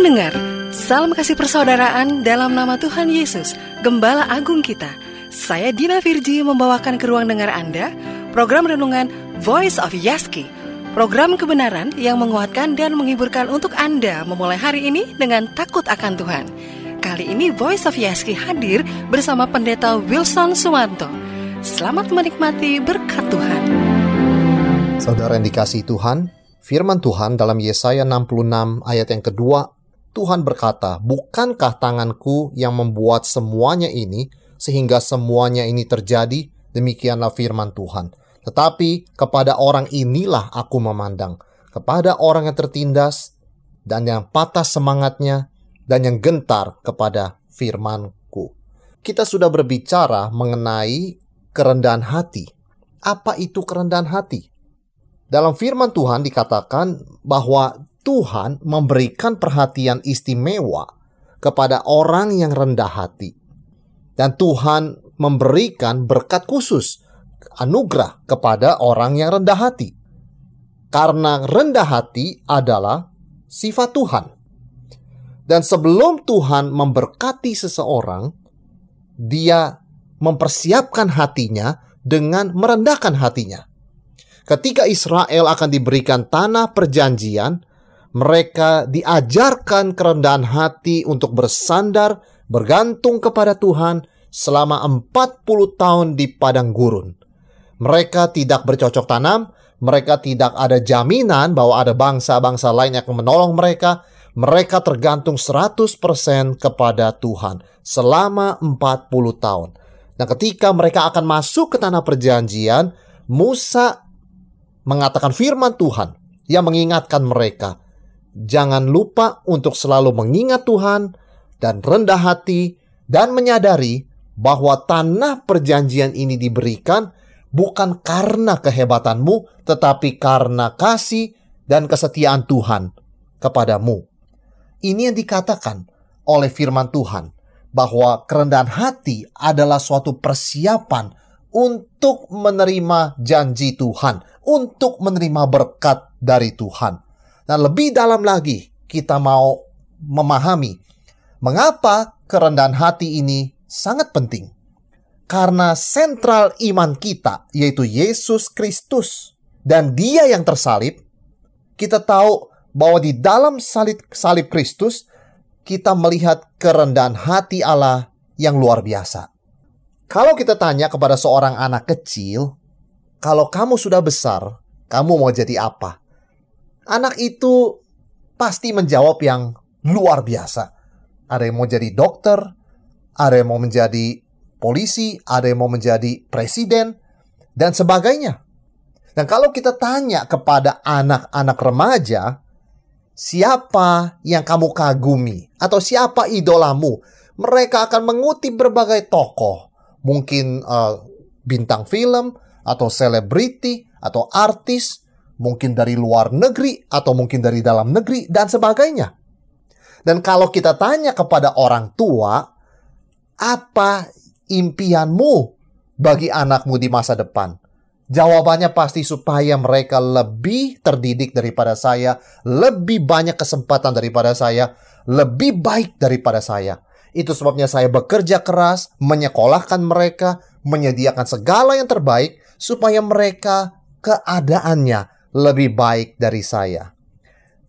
Pendengar, salam kasih persaudaraan dalam nama Tuhan Yesus, Gembala Agung kita. Saya Dina Virji membawakan ke ruang dengar Anda program renungan Voice of Yaski. Program kebenaran yang menguatkan dan menghiburkan untuk Anda memulai hari ini dengan takut akan Tuhan. Kali ini Voice of Yaski hadir bersama Pendeta Wilson Suwanto. Selamat menikmati berkat Tuhan. Saudara yang dikasih Tuhan, firman Tuhan dalam Yesaya 66 ayat yang kedua Tuhan berkata, "Bukankah tanganku yang membuat semuanya ini, sehingga semuanya ini terjadi?" Demikianlah firman Tuhan. Tetapi kepada orang inilah aku memandang, kepada orang yang tertindas dan yang patah semangatnya dan yang gentar kepada firmanku. Kita sudah berbicara mengenai kerendahan hati. Apa itu kerendahan hati? Dalam firman Tuhan dikatakan bahwa Tuhan memberikan perhatian istimewa kepada orang yang rendah hati. Dan Tuhan memberikan berkat khusus, anugerah kepada orang yang rendah hati. Karena rendah hati adalah sifat Tuhan. Dan sebelum Tuhan memberkati seseorang, dia mempersiapkan hatinya dengan merendahkan hatinya. Ketika Israel akan diberikan tanah perjanjian, mereka diajarkan kerendahan hati untuk bersandar, bergantung kepada Tuhan selama 40 tahun di padang gurun. Mereka tidak bercocok tanam, mereka tidak ada jaminan bahwa ada bangsa-bangsa lain yang menolong mereka. Mereka tergantung 100% kepada Tuhan selama 40 tahun. Dan ketika mereka akan masuk ke tanah perjanjian, Musa mengatakan firman Tuhan yang mengingatkan mereka jangan lupa untuk selalu mengingat Tuhan dan rendah hati dan menyadari bahwa tanah perjanjian ini diberikan bukan karena kehebatanmu, tetapi karena kasih dan kesetiaan Tuhan kepadamu. Ini yang dikatakan oleh firman Tuhan, bahwa kerendahan hati adalah suatu persiapan untuk menerima janji Tuhan, untuk menerima berkat dari Tuhan. Nah, lebih dalam lagi kita mau memahami mengapa kerendahan hati ini sangat penting. Karena sentral iman kita yaitu Yesus Kristus dan Dia yang tersalib, kita tahu bahwa di dalam salib salib Kristus kita melihat kerendahan hati Allah yang luar biasa. Kalau kita tanya kepada seorang anak kecil, kalau kamu sudah besar, kamu mau jadi apa? Anak itu pasti menjawab yang luar biasa. Ada yang mau jadi dokter, ada yang mau menjadi polisi, ada yang mau menjadi presiden, dan sebagainya. Dan kalau kita tanya kepada anak-anak remaja, siapa yang kamu kagumi atau siapa idolamu, mereka akan mengutip berbagai tokoh, mungkin uh, bintang film atau selebriti atau artis mungkin dari luar negeri atau mungkin dari dalam negeri dan sebagainya. Dan kalau kita tanya kepada orang tua, apa impianmu bagi anakmu di masa depan? Jawabannya pasti supaya mereka lebih terdidik daripada saya, lebih banyak kesempatan daripada saya, lebih baik daripada saya. Itu sebabnya saya bekerja keras, menyekolahkan mereka, menyediakan segala yang terbaik supaya mereka keadaannya lebih baik dari saya.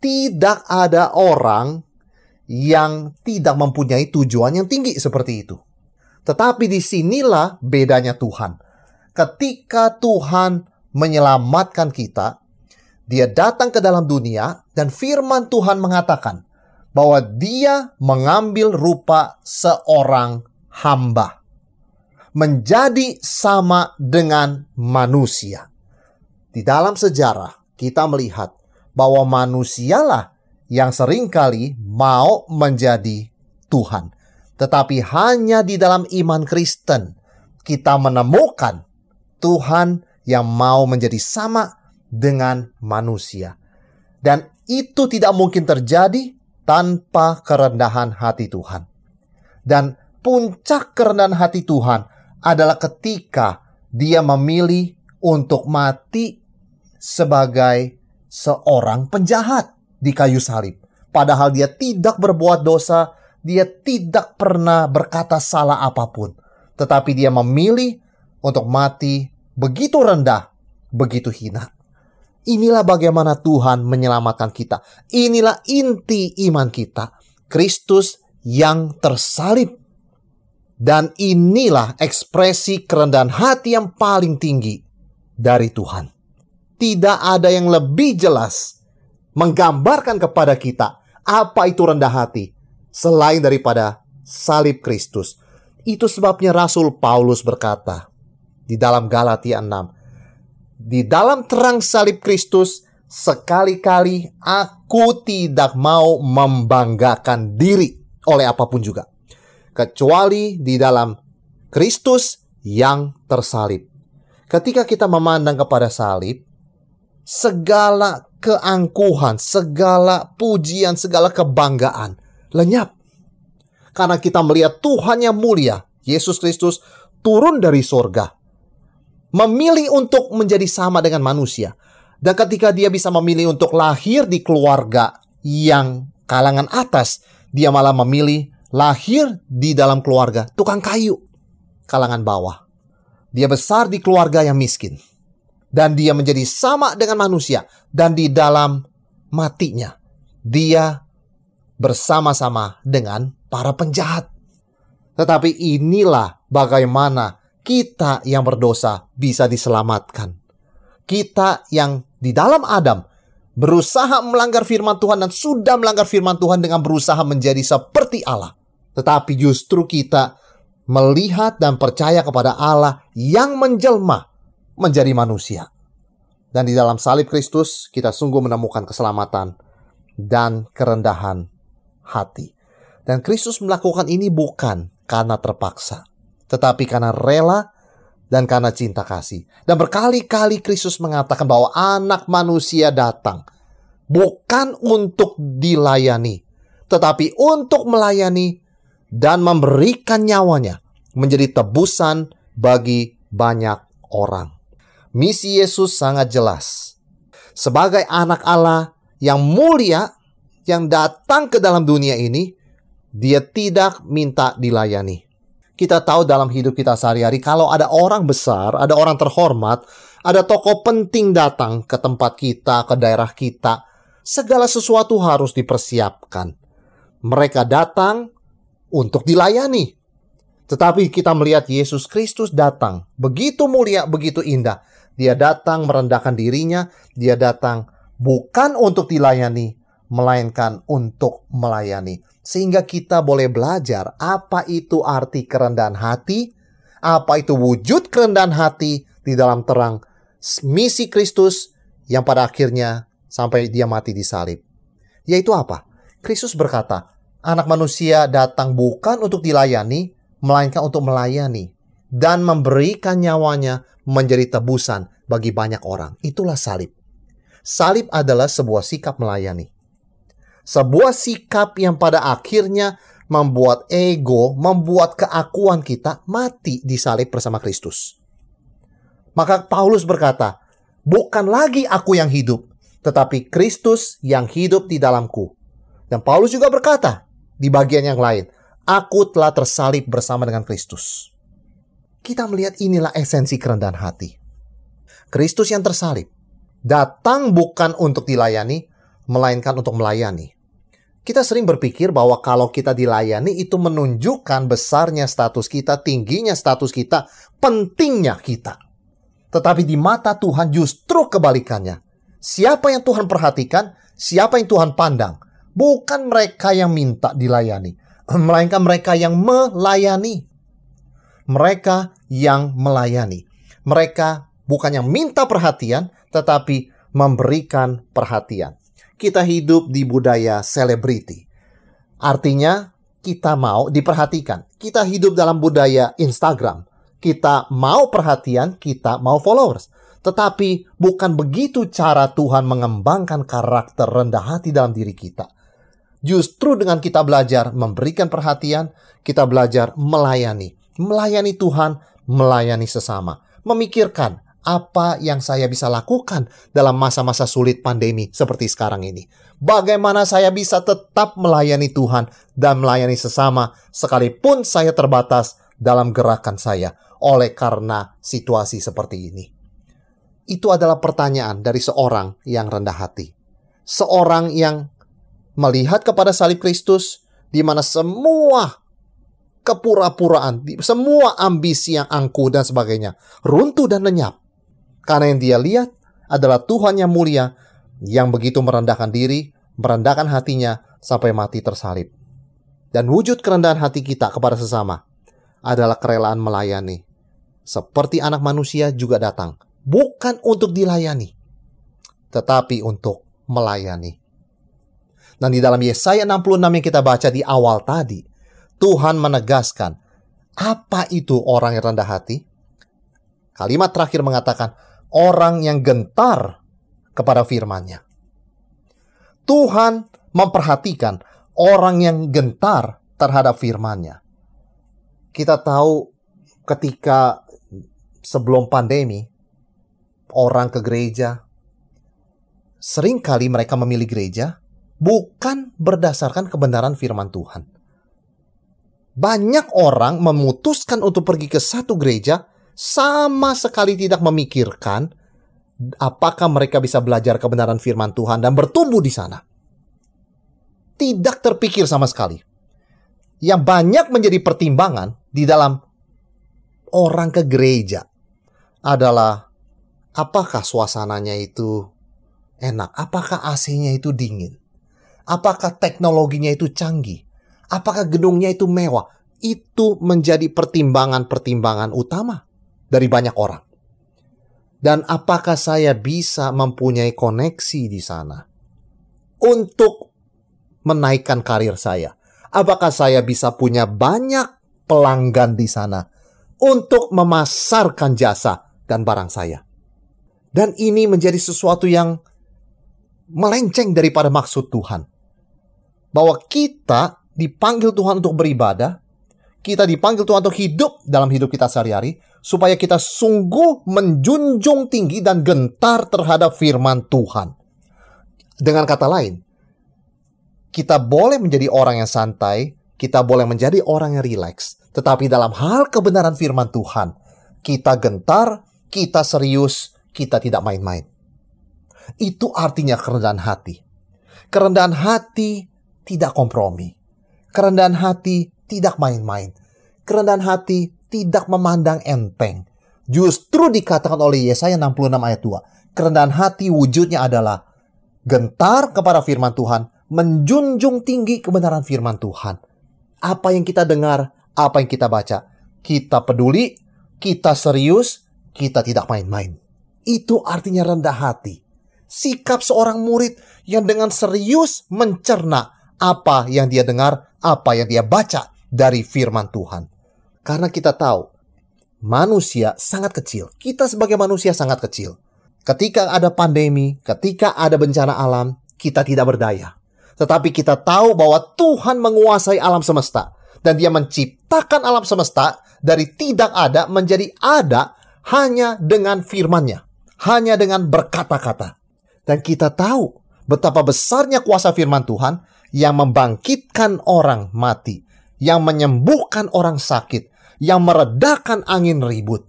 Tidak ada orang yang tidak mempunyai tujuan yang tinggi seperti itu. Tetapi di sinilah bedanya Tuhan. Ketika Tuhan menyelamatkan kita, dia datang ke dalam dunia dan firman Tuhan mengatakan bahwa dia mengambil rupa seorang hamba. Menjadi sama dengan manusia. Di dalam sejarah, kita melihat bahwa manusialah yang sering kali mau menjadi Tuhan. Tetapi hanya di dalam iman Kristen kita menemukan Tuhan yang mau menjadi sama dengan manusia. Dan itu tidak mungkin terjadi tanpa kerendahan hati Tuhan. Dan puncak kerendahan hati Tuhan adalah ketika dia memilih untuk mati sebagai seorang penjahat di kayu salib. padahal dia tidak berbuat dosa, dia tidak pernah berkata salah apa pun, tetapi dia memilih untuk mati begitu rendah, begitu hina. Inilah bagaimana Tuhan menyelamatkan kita. Inilah inti iman kita. Kristus yang tersalib. Dan inilah ekspresi kerendahan hati yang paling tinggi dari Tuhan. Tidak ada yang lebih jelas menggambarkan kepada kita apa itu rendah hati selain daripada salib Kristus. Itu sebabnya Rasul Paulus berkata di dalam Galatia 6, di dalam terang salib Kristus, sekali-kali aku tidak mau membanggakan diri oleh apa pun juga, kecuali di dalam Kristus yang tersalib. Ketika kita memandang kepada salib, segala keangkuhan, segala pujian, segala kebanggaan lenyap. Karena kita melihat Tuhan yang mulia, Yesus Kristus turun dari sorga memilih untuk menjadi sama dengan manusia. Dan ketika dia bisa memilih untuk lahir di keluarga yang kalangan atas, dia malah memilih lahir di dalam keluarga tukang kayu, kalangan bawah. Dia besar di keluarga yang miskin. Dan dia menjadi sama dengan manusia. Dan di dalam matinya, dia bersama-sama dengan para penjahat. Tetapi inilah bagaimana kita yang berdosa bisa diselamatkan. Kita yang di dalam Adam berusaha melanggar firman Tuhan dan sudah melanggar firman Tuhan dengan berusaha menjadi seperti Allah. Tetapi justru kita melihat dan percaya kepada Allah yang menjelma menjadi manusia. Dan di dalam salib Kristus kita sungguh menemukan keselamatan dan kerendahan hati. Dan Kristus melakukan ini bukan karena terpaksa tetapi karena rela dan karena cinta kasih. Dan berkali-kali Kristus mengatakan bahwa anak manusia datang bukan untuk dilayani, tetapi untuk melayani dan memberikan nyawanya menjadi tebusan bagi banyak orang. Misi Yesus sangat jelas. Sebagai anak Allah yang mulia yang datang ke dalam dunia ini, dia tidak minta dilayani kita tahu dalam hidup kita sehari-hari kalau ada orang besar, ada orang terhormat, ada tokoh penting datang ke tempat kita, ke daerah kita, segala sesuatu harus dipersiapkan. Mereka datang untuk dilayani. Tetapi kita melihat Yesus Kristus datang, begitu mulia, begitu indah. Dia datang merendahkan dirinya, dia datang bukan untuk dilayani, melainkan untuk melayani sehingga kita boleh belajar apa itu arti kerendahan hati, apa itu wujud kerendahan hati di dalam terang misi Kristus yang pada akhirnya sampai dia mati di salib. Yaitu apa? Kristus berkata, anak manusia datang bukan untuk dilayani, melainkan untuk melayani dan memberikan nyawanya menjadi tebusan bagi banyak orang. Itulah salib. Salib adalah sebuah sikap melayani. Sebuah sikap yang pada akhirnya membuat ego, membuat keakuan kita mati di salib bersama Kristus. Maka Paulus berkata, bukan lagi aku yang hidup, tetapi Kristus yang hidup di dalamku. Dan Paulus juga berkata di bagian yang lain, aku telah tersalib bersama dengan Kristus. Kita melihat inilah esensi kerendahan hati. Kristus yang tersalib datang bukan untuk dilayani, melainkan untuk melayani. Kita sering berpikir bahwa kalau kita dilayani itu menunjukkan besarnya status kita, tingginya status kita, pentingnya kita. Tetapi di mata Tuhan justru kebalikannya. Siapa yang Tuhan perhatikan, siapa yang Tuhan pandang, bukan mereka yang minta dilayani, melainkan mereka yang melayani. Mereka yang melayani. Mereka bukan yang minta perhatian, tetapi memberikan perhatian kita hidup di budaya selebriti. Artinya, kita mau diperhatikan. Kita hidup dalam budaya Instagram. Kita mau perhatian, kita mau followers. Tetapi bukan begitu cara Tuhan mengembangkan karakter rendah hati dalam diri kita. Justru dengan kita belajar memberikan perhatian, kita belajar melayani. Melayani Tuhan, melayani sesama. Memikirkan apa yang saya bisa lakukan dalam masa-masa sulit pandemi seperti sekarang ini. Bagaimana saya bisa tetap melayani Tuhan dan melayani sesama sekalipun saya terbatas dalam gerakan saya oleh karena situasi seperti ini. Itu adalah pertanyaan dari seorang yang rendah hati. Seorang yang melihat kepada salib Kristus di mana semua kepura-puraan, semua ambisi yang angkuh dan sebagainya runtuh dan lenyap. Karena yang dia lihat adalah Tuhan yang mulia yang begitu merendahkan diri, merendahkan hatinya sampai mati tersalib. Dan wujud kerendahan hati kita kepada sesama adalah kerelaan melayani. Seperti anak manusia juga datang, bukan untuk dilayani, tetapi untuk melayani. Dan di dalam Yesaya 66 yang kita baca di awal tadi, Tuhan menegaskan, apa itu orang yang rendah hati? Kalimat terakhir mengatakan, orang yang gentar kepada firman-Nya. Tuhan memperhatikan orang yang gentar terhadap firman-Nya. Kita tahu ketika sebelum pandemi, orang ke gereja, sering kali mereka memilih gereja bukan berdasarkan kebenaran firman Tuhan banyak orang memutuskan untuk pergi ke satu gereja sama sekali tidak memikirkan apakah mereka bisa belajar kebenaran firman Tuhan dan bertumbuh di sana. Tidak terpikir sama sekali. Yang banyak menjadi pertimbangan di dalam orang ke gereja adalah apakah suasananya itu enak, apakah AC-nya itu dingin, apakah teknologinya itu canggih, Apakah gedungnya itu mewah? Itu menjadi pertimbangan-pertimbangan utama dari banyak orang. Dan apakah saya bisa mempunyai koneksi di sana untuk menaikkan karir saya? Apakah saya bisa punya banyak pelanggan di sana untuk memasarkan jasa dan barang saya? Dan ini menjadi sesuatu yang melenceng daripada maksud Tuhan. Bahwa kita dipanggil Tuhan untuk beribadah, kita dipanggil Tuhan untuk hidup dalam hidup kita sehari-hari, supaya kita sungguh menjunjung tinggi dan gentar terhadap firman Tuhan. Dengan kata lain, kita boleh menjadi orang yang santai, kita boleh menjadi orang yang rileks, tetapi dalam hal kebenaran firman Tuhan, kita gentar, kita serius, kita tidak main-main. Itu artinya kerendahan hati. Kerendahan hati tidak kompromi. Kerendahan hati tidak main-main. Kerendahan hati tidak memandang enteng. Justru dikatakan oleh Yesaya 66 ayat 2. Kerendahan hati wujudnya adalah gentar kepada firman Tuhan, menjunjung tinggi kebenaran firman Tuhan. Apa yang kita dengar, apa yang kita baca, kita peduli, kita serius, kita tidak main-main. Itu artinya rendah hati. Sikap seorang murid yang dengan serius mencerna apa yang dia dengar, apa yang dia baca dari firman Tuhan. Karena kita tahu manusia sangat kecil. Kita sebagai manusia sangat kecil. Ketika ada pandemi, ketika ada bencana alam, kita tidak berdaya. Tetapi kita tahu bahwa Tuhan menguasai alam semesta dan dia menciptakan alam semesta dari tidak ada menjadi ada hanya dengan firman-Nya, hanya dengan berkata-kata. Dan kita tahu betapa besarnya kuasa firman Tuhan yang membangkitkan orang mati, yang menyembuhkan orang sakit, yang meredakan angin ribut.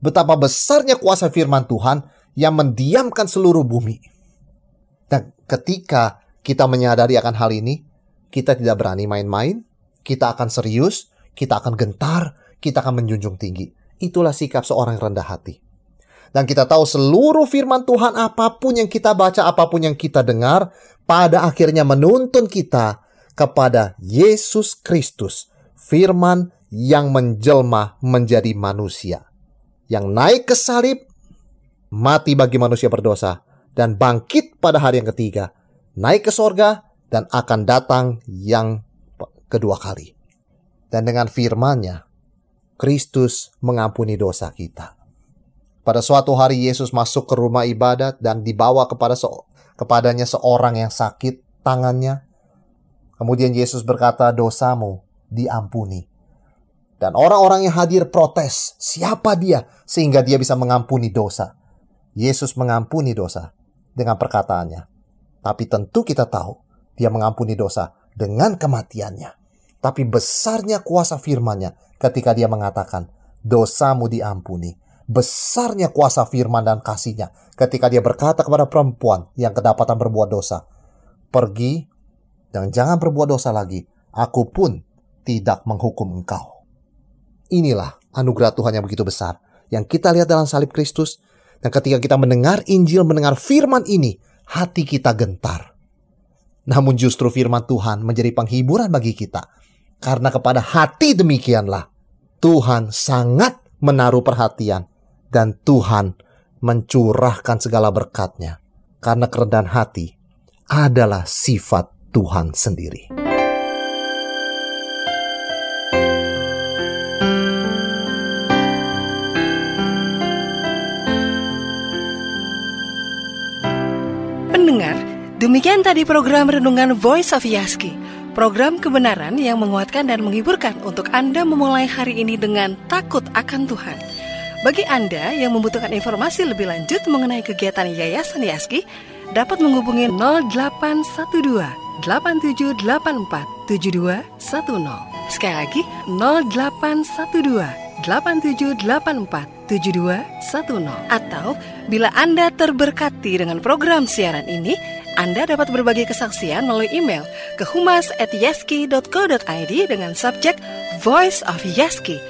Betapa besarnya kuasa firman Tuhan yang mendiamkan seluruh bumi. Dan ketika kita menyadari akan hal ini, kita tidak berani main-main, kita akan serius, kita akan gentar, kita akan menjunjung tinggi. Itulah sikap seorang rendah hati. Dan kita tahu seluruh firman Tuhan apa pun yang kita baca, apa pun yang kita dengar, pada akhirnya menuntun kita kepada Yesus Kristus, firman yang menjelma menjadi manusia. Yang naik ke salib, mati bagi manusia berdosa, dan bangkit pada hari yang ketiga, naik ke sorga, dan akan datang yang kedua kali. Dan dengan firman-Nya, Kristus mengampuni dosa kita. Pada suatu hari Yesus masuk ke rumah ibadat dan dibawa kepada se kepadanya seorang yang sakit tangannya. Kemudian Yesus berkata, "Dosamu diampuni." Dan orang-orang yang hadir protes, siapa dia sehingga dia bisa mengampuni dosa. Yesus mengampuni dosa dengan perkataannya. Tapi tentu kita tahu dia mengampuni dosa dengan kematiannya. Tapi besarnya kuasa firman-Nya ketika dia mengatakan, dosamu diampuni. Besarnya kuasa firman dan kasihnya ketika dia berkata kepada perempuan yang kedapatan berbuat dosa, pergi dan jangan berbuat dosa lagi, aku pun tidak menghukum engkau. Inilah anugerah Tuhan yang begitu besar yang kita lihat dalam salib Kristus dan ketika kita mendengar Injil, mendengar firman ini, hati kita gentar. Namun justru firman Tuhan menjadi penghiburan bagi kita. Karena kepada hati demikianlah Tuhan sangat menaruh perhatian dan Tuhan mencurahkan segala berkatnya. Karena kerendahan hati adalah sifat Tuhan sendiri. Demikian tadi program Renungan Voice of Yaski. Program kebenaran yang menguatkan dan menghiburkan untuk Anda memulai hari ini dengan takut akan Tuhan. Bagi Anda yang membutuhkan informasi lebih lanjut mengenai kegiatan Yayasan Yaski, dapat menghubungi 0812 8784 7210. Sekali lagi 0812 8784 7210 atau bila Anda terberkati dengan program siaran ini anda dapat berbagi kesaksian melalui email ke humas@yaski.co.id dengan subjek Voice of Yaski.